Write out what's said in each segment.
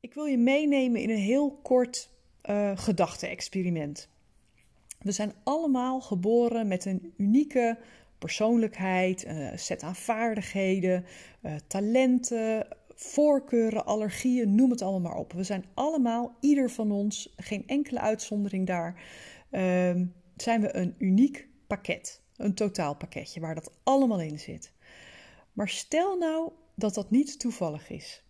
Ik wil je meenemen in een heel kort uh, gedachte-experiment. We zijn allemaal geboren met een unieke persoonlijkheid, een set aan vaardigheden, uh, talenten, voorkeuren, allergieën, noem het allemaal maar op. We zijn allemaal, ieder van ons, geen enkele uitzondering daar, uh, zijn we een uniek pakket. Een totaalpakketje waar dat allemaal in zit. Maar stel nou dat dat niet toevallig is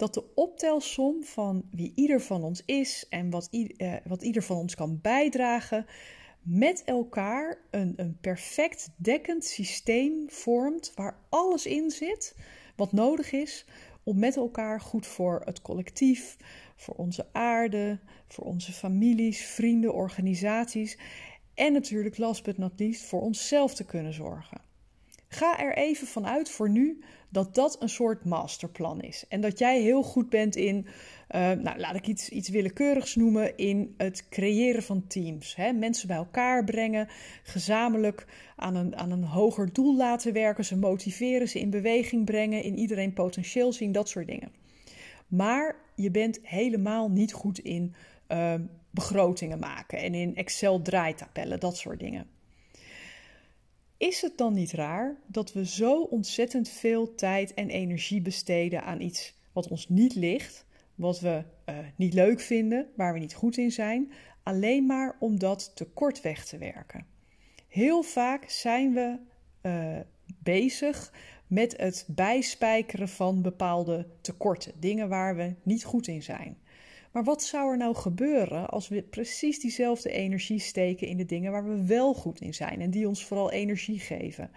dat de optelsom van wie ieder van ons is en wat, uh, wat ieder van ons kan bijdragen, met elkaar een, een perfect dekkend systeem vormt waar alles in zit wat nodig is om met elkaar goed voor het collectief, voor onze aarde, voor onze families, vrienden, organisaties en natuurlijk last but not least voor onszelf te kunnen zorgen. Ga er even vanuit voor nu dat dat een soort masterplan is. En dat jij heel goed bent in, uh, nou laat ik iets, iets willekeurigs noemen, in het creëren van teams. Hè? Mensen bij elkaar brengen, gezamenlijk aan een, aan een hoger doel laten werken, ze motiveren, ze in beweging brengen, in iedereen potentieel zien, dat soort dingen. Maar je bent helemaal niet goed in uh, begrotingen maken en in Excel draaitabellen, dat soort dingen. Is het dan niet raar dat we zo ontzettend veel tijd en energie besteden aan iets wat ons niet ligt, wat we uh, niet leuk vinden, waar we niet goed in zijn, alleen maar om dat tekort weg te werken? Heel vaak zijn we uh, bezig met het bijspijkeren van bepaalde tekorten, dingen waar we niet goed in zijn. Maar wat zou er nou gebeuren als we precies diezelfde energie steken in de dingen waar we wel goed in zijn en die ons vooral energie geven?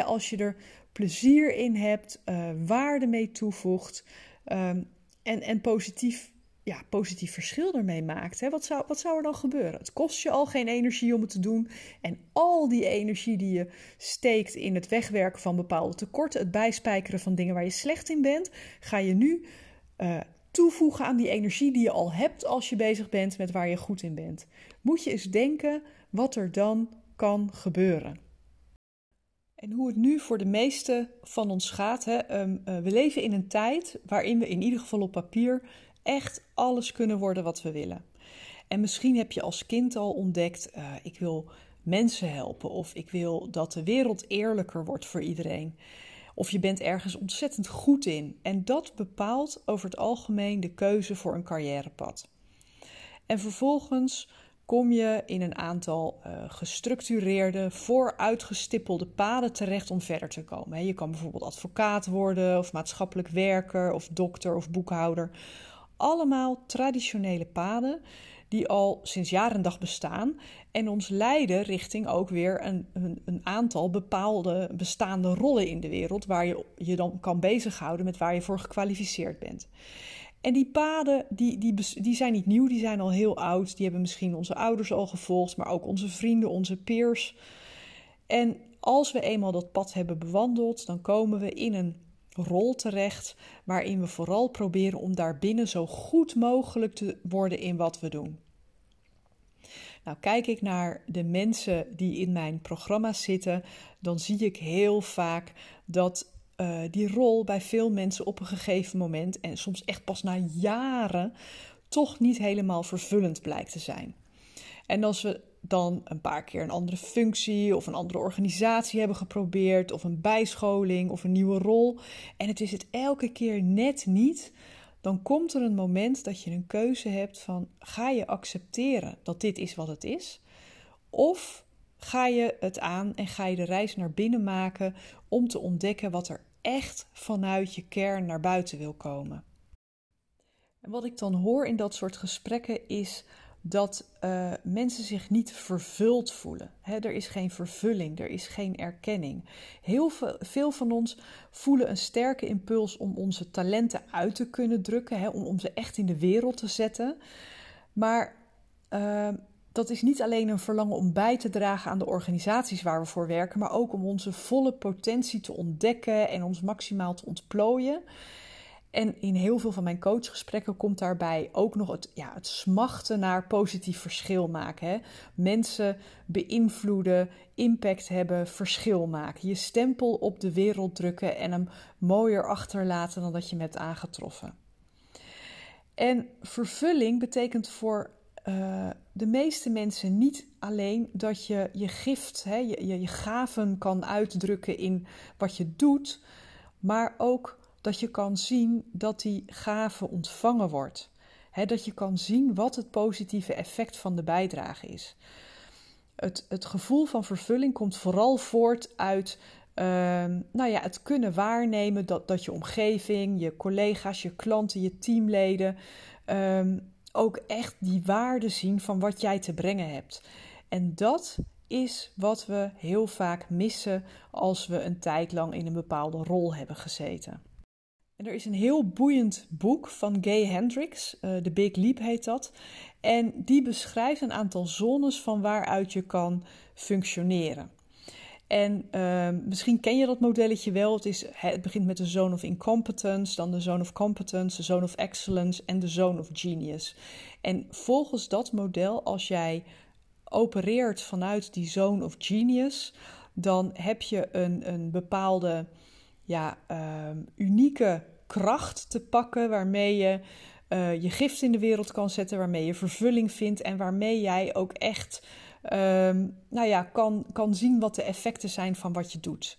als je er plezier in hebt, uh, waarde mee toevoegt um, en, en positief, ja, positief verschil ermee maakt, wat, zou, wat zou er dan gebeuren? Het kost je al geen energie om het te doen en al die energie die je steekt in het wegwerken van bepaalde tekorten, het bijspijkeren van dingen waar je slecht in bent, ga je nu uh, toevoegen aan die energie die je al hebt als je bezig bent met waar je goed in bent. Moet je eens denken wat er dan kan gebeuren. En hoe het nu voor de meeste van ons gaat. Hè? Ehm, eh, we leven in een tijd waarin we in ieder geval op papier echt alles kunnen worden wat we willen. En misschien heb je als kind al ontdekt: uh, ik wil mensen helpen of ik wil dat de wereld eerlijker wordt voor iedereen. Of je bent ergens ontzettend goed in. En dat bepaalt over het algemeen de keuze voor een carrièrepad. En vervolgens kom je in een aantal uh, gestructureerde, vooruitgestippelde paden terecht om verder te komen. Je kan bijvoorbeeld advocaat worden, of maatschappelijk werker, of dokter of boekhouder. Allemaal traditionele paden die al sinds jaar en dag bestaan en ons leiden richting ook weer een, een, aantal bepaalde bestaande rollen in de wereld waar je je dan kan bezighouden met waar je voor gekwalificeerd bent. En die paden, die, die, die zijn niet nieuw, die zijn al heel oud. Die hebben misschien onze ouders al gevolgd, maar ook onze vrienden, onze peers. En als we eenmaal dat pad hebben bewandeld, dan komen we in een rol terecht waarin we vooral proberen om daarbinnen zo goed mogelijk te worden in wat we doen. Nou, kijk ik naar de mensen die in mijn programma's zitten, dan zie ik heel vaak dat uh, die rol bij veel mensen op een gegeven moment, en soms echt pas na jaren, toch niet helemaal vervullend blijkt te zijn. En als we dan een paar keer een andere functie of een andere organisatie hebben geprobeerd, of een bijscholing of een nieuwe rol, en het is het elke keer net niet, dan komt er een moment dat je een keuze hebt van ga je accepteren dat dit is wat het is? Of ga je het aan en ga je de reis naar binnen maken om te ontdekken wat er echt vanuit je kern naar buiten wil komen? En wat ik dan hoor in dat soort gesprekken is dat uh, mensen zich niet vervuld voelen. er is geen vervulling, er is geen erkenning. Heel veel, van ons voelen een sterke impuls om onze talenten uit te kunnen drukken, om, ze echt in de wereld te zetten. Maar uh, dat is niet alleen een verlangen om bij te dragen aan de organisaties waar we voor werken, maar ook om onze volle potentie te ontdekken en ons maximaal te ontplooien. En in heel veel van mijn coachgesprekken komt daarbij ook nog het, ja, het smachten naar positief verschil maken. Hè? Mensen beïnvloeden, impact hebben, verschil maken. Je stempel op de wereld drukken en hem mooier achterlaten dan dat je hem hebt aangetroffen. En vervulling betekent voor uh, de meeste mensen niet alleen dat je je gift, hè, je, je gaven kan uitdrukken in wat je doet, maar ook dat je kan zien dat die gave ontvangen wordt. Dat je kan zien wat het positieve effect van de bijdrage is. Het, het gevoel van vervulling komt vooral voort uit uh, nou ja, het kunnen waarnemen dat, dat je omgeving, je collega's, je klanten, je teamleden um, ook echt die waarde zien van wat jij te brengen hebt. En dat is wat we heel vaak missen als we een tijd lang in een bepaalde rol hebben gezeten. Er is een heel boeiend boek van Gay Hendricks, uh, The Big Leap heet dat. En die beschrijft een aantal zones van waaruit je kan functioneren. En uh, misschien ken je dat modelletje wel. Het, is, het begint met de zone of incompetence, dan de zone of competence, de zone of excellence en de zone of genius. En volgens dat model, als jij opereert vanuit die zone of genius, dan heb je een, een bepaalde ja, uh, unieke kracht te pakken waarmee je uh, je gift in de wereld kan zetten, waarmee je vervulling vindt en waarmee jij ook echt um, nou ja, kan, kan zien wat de effecten zijn van wat je doet.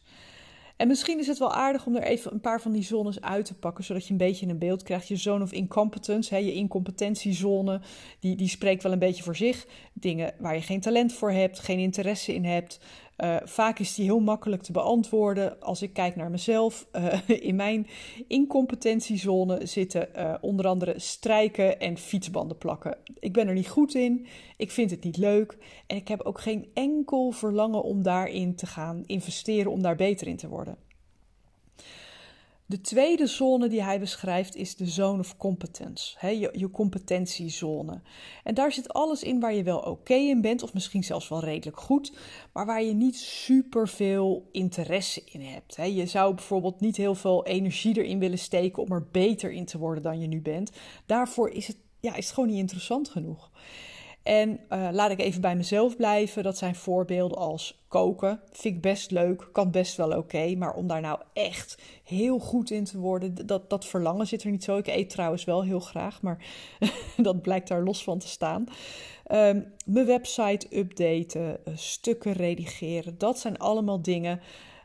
En misschien is het wel aardig om er even een paar van die zones uit te pakken, zodat je een beetje een beeld krijgt. Je zone of incompetence, hè, je incompetentiezone, die, die spreekt wel een beetje voor zich. Dingen waar je geen talent voor hebt, geen interesse in hebt, uh, vaak is die heel makkelijk te beantwoorden. Als ik kijk naar mezelf, uh, in mijn incompetentiezone zitten uh, onder andere strijken en fietsbanden plakken. Ik ben er niet goed in, ik vind het niet leuk en ik heb ook geen enkel verlangen om daarin te gaan investeren om daar beter in te worden. De tweede zone die hij beschrijft is de zone of competence, hè, je, je competentiezone. En daar zit alles in waar je wel oké in bent, of misschien zelfs wel redelijk goed, maar waar je niet super veel interesse in hebt. Hè. Je zou bijvoorbeeld niet heel veel energie erin willen steken om er beter in te worden dan je nu bent. Daarvoor is het, ja, is het gewoon niet interessant genoeg. En uh, laat ik even bij mezelf blijven. Dat zijn voorbeelden als koken. Vind ik best leuk, kan best wel oké. maar om daar nou echt heel goed in te worden, dat, dat verlangen zit er niet zo. Ik eet trouwens wel heel graag, maar dat blijkt daar los van te staan. Um, mijn website updaten, uh, stukken redigeren, dat zijn allemaal dingen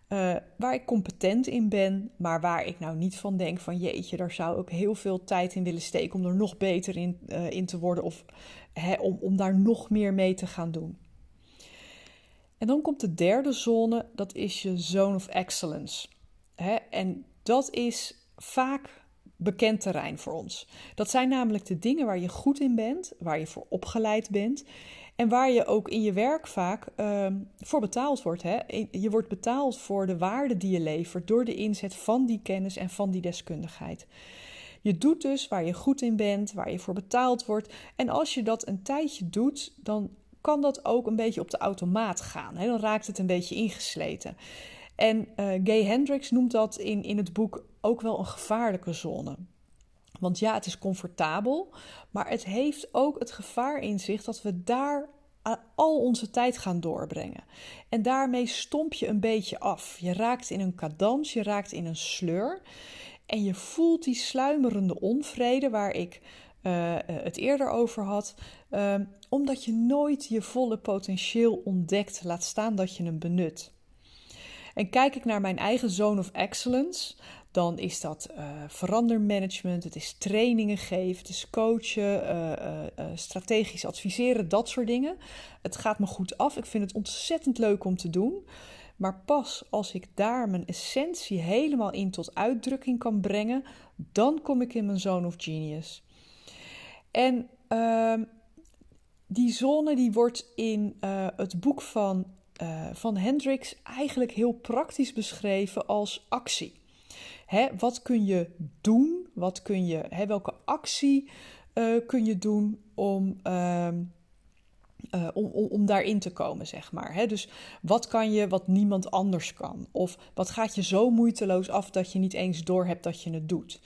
uh, waar ik competent in ben, maar waar ik nou niet van denk van jeetje, daar zou ik heel veel tijd in willen steken om er nog beter in, uh, in te worden of om, om daar nog meer mee te gaan doen. En dan komt de derde zone, dat is je zone of excellence. Hè? En dat is vaak bekend terrein voor ons. Dat zijn namelijk de dingen waar je goed in bent, waar je voor opgeleid bent en waar je ook in je werk vaak uh, voor betaald wordt. Hè? Je wordt betaald voor de waarde die je levert door de inzet van die kennis en van die deskundigheid. Je doet dus waar je goed in bent, waar je voor betaald wordt. En als je dat een tijdje doet, dan kan dat ook een beetje op de automaat gaan. Hè? Dan raakt het een beetje ingesleten. En uh, Gay Hendricks noemt dat in, in het boek ook wel een gevaarlijke zone. Want ja, het is comfortabel, maar het heeft ook het gevaar in zich dat we daar al onze tijd gaan doorbrengen. En daarmee stomp je een beetje af. Je raakt in een cadans, je raakt in een sleur. En je voelt die sluimerende onvrede waar ik uh, het eerder over had, uh, omdat je nooit je volle potentieel ontdekt, laat staan dat je hem benut. En kijk ik naar mijn eigen zone of excellence, dan is dat uh, verandermanagement, het is trainingen geven, het is coachen, uh, strategisch adviseren, dat soort dingen. Het gaat me goed af. Ik vind het ontzettend leuk om te doen. Maar pas als ik daar mijn essentie helemaal in tot uitdrukking kan brengen, dan kom ik in mijn zone of genius. En uh, die zone die wordt in het boek van, van Hendricks eigenlijk heel praktisch beschreven als actie. Hè, wat kun je doen? Wat kun je, hè, welke actie uh, kun je doen om, uh, uh, om, om, om daarin te komen, zeg maar. Hè? Dus wat kan je wat niemand anders kan? Of wat gaat je zo moeiteloos af dat je niet eens doorhebt dat je het doet?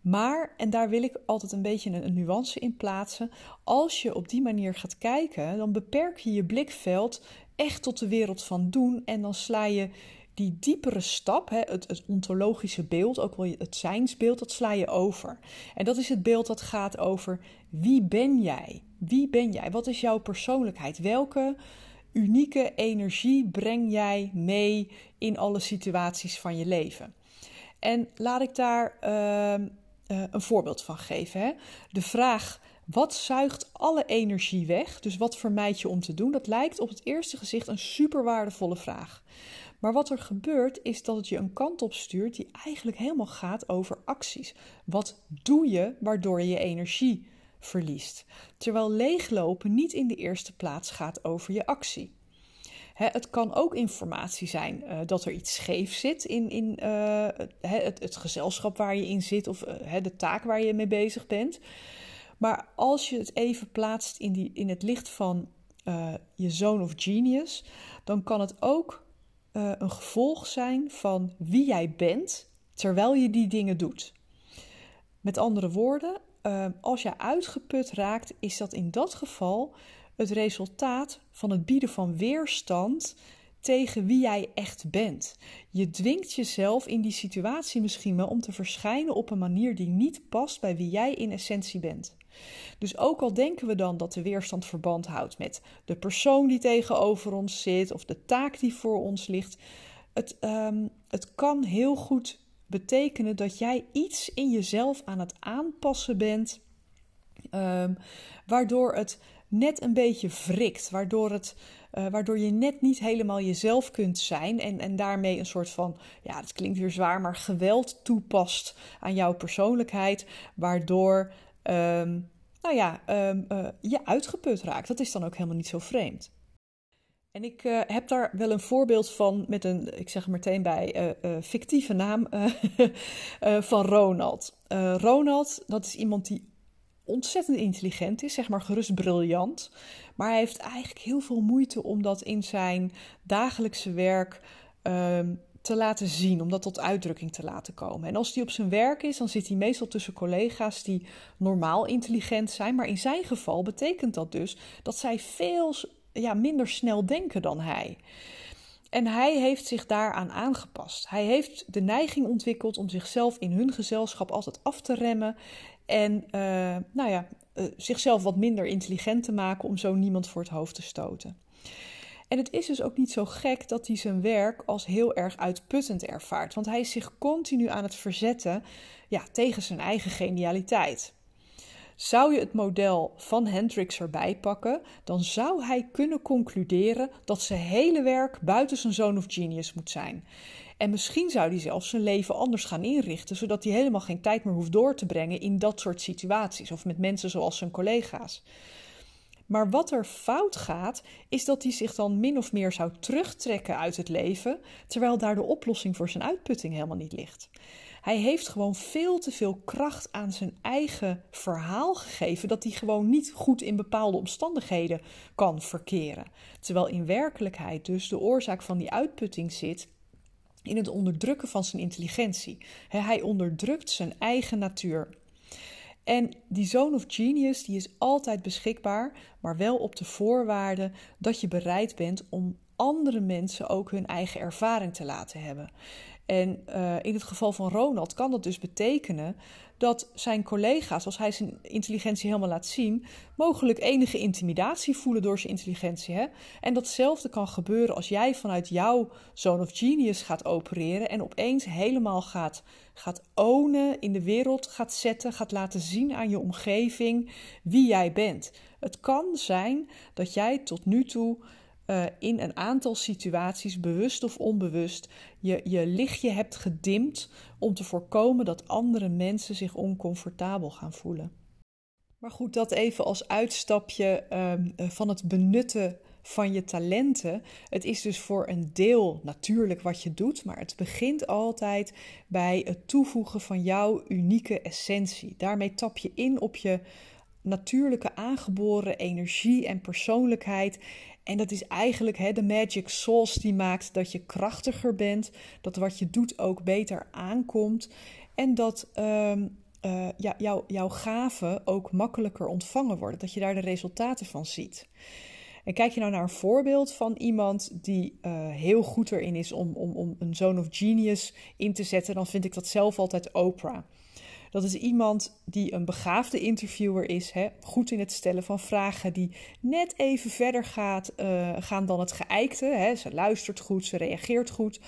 Maar, en daar wil ik altijd een beetje een, nuance in plaatsen, als je op die manier gaat kijken, dan beperk je je blikveld echt tot de wereld van doen en dan sla je die diepere stap, hè, het, het, ontologische beeld, ook wel het zijnsbeeld, dat sla je over. En dat is het beeld dat gaat over wie ben jij? Wie ben jij? Wat is jouw persoonlijkheid? Welke unieke energie breng jij mee in alle situaties van je leven? En laat ik daar uh, een voorbeeld van geven. Hè? De vraag wat zuigt alle energie weg? Dus wat vermijd je om te doen? Dat lijkt op het eerste gezicht een super waardevolle vraag. Maar wat er gebeurt is dat het je een kant op stuurt die eigenlijk helemaal gaat over acties. Wat doe je waardoor je je energie verliest? Terwijl leeglopen niet in de eerste plaats gaat over je actie. het kan ook informatie zijn uh, dat er iets scheef zit in, in uh, het, het, gezelschap waar je in zit of uh, de taak waar je mee bezig bent. Maar als je het even plaatst in, die, in het licht van uh, je zoon of genius, dan kan het ook uh, een gevolg zijn van wie jij bent terwijl je die dingen doet. Met andere woorden, uh, als je uitgeput raakt, is dat in dat geval het resultaat van het bieden van weerstand tegen wie jij echt bent. Je dwingt jezelf in die situatie misschien wel om te verschijnen op een manier die niet past bij wie jij in essentie bent. Dus ook al denken we dan dat de weerstand verband houdt met de persoon die tegenover ons zit of de taak die voor ons ligt, het, um, het kan heel goed betekenen dat jij iets in jezelf aan het aanpassen bent, um, waardoor het net een beetje wrikt, waardoor, het, uh, waardoor je net niet helemaal jezelf kunt zijn en, en daarmee een soort van, ja, het klinkt weer zwaar, maar geweld toepast aan jouw persoonlijkheid, waardoor um, nou ja, um, uh, je uitgeput raakt. Dat is dan ook helemaal niet zo vreemd. En ik uh, heb daar wel een voorbeeld van met een, ik zeg er meteen bij, uh, fictieve naam van Ronald. Ronald, dat is iemand die ontzettend intelligent is, zeg maar gerust briljant. Maar hij heeft eigenlijk heel veel moeite om dat in zijn dagelijkse werk ehm, te laten zien, om dat tot uitdrukking te laten komen. En als hij op zijn werk is, dan zit hij meestal tussen collega's die normaal intelligent zijn. Maar in zijn geval betekent dat dus dat zij veel ja, minder snel denken dan hij. En hij heeft zich daaraan aangepast. Hij heeft de neiging ontwikkeld om zichzelf in hun gezelschap altijd af te remmen. En uh, nou ja, uh, zichzelf wat minder intelligent te maken om zo niemand voor het hoofd te stoten. En het is dus ook niet zo gek dat hij zijn werk als heel erg uitputtend ervaart, want hij is zich continu aan het verzetten ja, tegen zijn eigen genialiteit. Zou je het model van Hendrix erbij pakken, dan zou hij kunnen concluderen dat zijn hele werk buiten zijn zoon of genius moet zijn. En misschien zou hij zelfs zijn leven anders gaan inrichten, zodat hij helemaal geen tijd meer hoeft door te brengen in dat soort situaties of met mensen zoals zijn collega's. Maar wat er fout gaat, is dat hij zich dan min of meer zou terugtrekken uit het leven, terwijl daar de oplossing voor zijn uitputting helemaal niet ligt. Hij heeft gewoon veel te veel kracht aan zijn eigen verhaal gegeven dat hij gewoon niet goed in bepaalde omstandigheden kan verkeren. Terwijl in werkelijkheid dus de oorzaak van die uitputting zit in het onderdrukken van zijn intelligentie. Hij onderdrukt zijn eigen natuur. En die Zone of Genius die is altijd beschikbaar, maar wel op de voorwaarde dat je bereid bent om andere mensen ook hun eigen ervaring te laten hebben. En uh, in het geval van Ronald kan dat dus betekenen dat zijn collega's, als hij zijn intelligentie helemaal laat zien, mogelijk enige intimidatie voelen door zijn intelligentie. Hè? En datzelfde kan gebeuren als jij vanuit jouw zone of genius gaat opereren en opeens helemaal gaat, gaat ownen in de wereld, gaat zetten, gaat laten zien aan je omgeving wie jij bent. Het kan zijn dat jij tot nu toe uh, in een aantal situaties, bewust of onbewust, je, je lichtje hebt gedimd om te voorkomen dat andere mensen zich oncomfortabel gaan voelen. Maar goed, dat even als uitstapje um, van het benutten van je talenten. Het is dus voor een deel natuurlijk wat je doet, maar het begint altijd bij het toevoegen van jouw unieke essentie. Daarmee tap je in op je natuurlijke aangeboren energie en persoonlijkheid. En dat is eigenlijk hè, de magic sauce die maakt dat je krachtiger bent, dat wat je doet ook beter aankomt en dat uh, uh, ja, jouw gaven ook makkelijker ontvangen worden, dat je daar de resultaten van ziet. En kijk je nou naar een voorbeeld van iemand die uh, heel goed erin is om, om, om een zone of genius in te zetten, dan vind ik dat zelf altijd Oprah. Dat is iemand die een begaafde interviewer is, hè, goed in het stellen van vragen, die net even verder gaat, uh, gaan dan het geëikte. Hè. Ze luistert goed, ze reageert goed.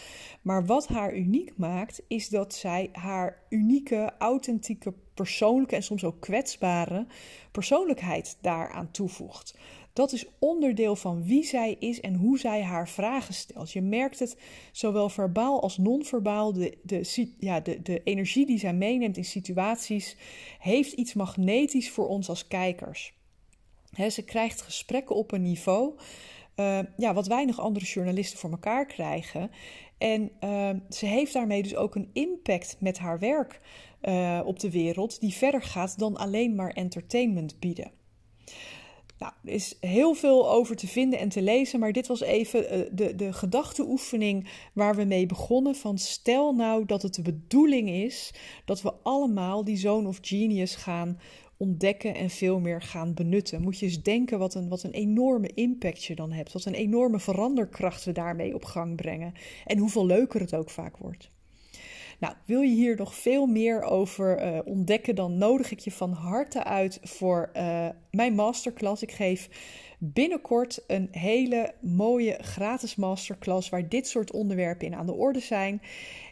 Maar wat haar uniek maakt, is dat zij haar unieke, authentieke, persoonlijke en soms ook kwetsbare persoonlijkheid daaraan toevoegt. Dat is onderdeel van wie zij is en hoe zij haar vragen stelt. Je merkt het zowel verbaal als non-verbaal. De, ja, de, de energie die zij meeneemt in situaties heeft iets magnetisch voor ons als kijkers. ze krijgt gesprekken op een niveau uh, ja, wat weinig andere journalisten voor elkaar krijgen. En uh, ze heeft daarmee dus ook een impact met haar werk uh, op de wereld, die verder gaat dan alleen maar entertainment bieden. Nou, er is heel veel over te vinden en te lezen, maar dit was even uh, de, de gedachteoefening waar we mee begonnen. Van stel nou dat het de bedoeling is dat we allemaal die zone of genius gaan ontdekken en veel meer gaan benutten. Moet je eens denken wat een, wat een enorme impact je dan hebt. Wat een enorme veranderkracht we daarmee op gang brengen. En hoeveel leuker het ook vaak wordt. Nou, wil je hier nog veel meer over uh, ontdekken, dan nodig ik je van harte uit voor uh, mijn masterclass. Ik geef binnenkort een hele mooie gratis masterclass waar dit soort onderwerpen in aan de orde zijn.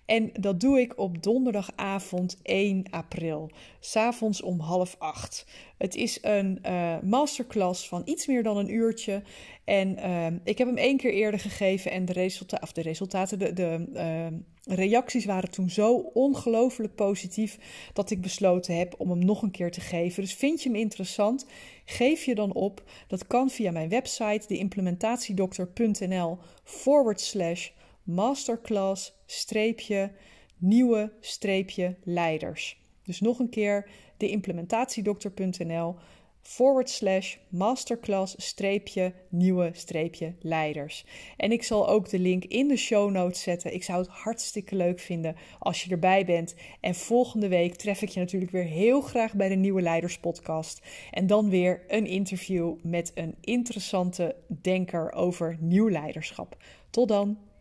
En dat doe ik op donderdagavond 1 april, s'avonds om half acht. Het is een uh, masterclass van iets meer dan een uurtje. En uh, ik heb hem één keer eerder gegeven en de, resultaten, de, de uh, reacties waren toen zo ongelooflijk positief dat ik besloten heb om hem nog een keer te geven. Dus vind je hem interessant? Geef je dan op. Dat kan via mijn website, deimplementatiedokter.nl forward slash masterclass streepje nieuwe streepje leiders. Dus nog een keer deimplementatiedokter.nl forward slash masterclass streepje nieuwe streepje leiders. En ik zal ook de link in de show notes zetten. Ik zou het hartstikke leuk vinden als je erbij bent. En volgende week tref ik je natuurlijk weer heel graag bij de Nieuwe Leiders podcast. En dan weer een interview met een interessante denker over nieuw leiderschap. Tot dan!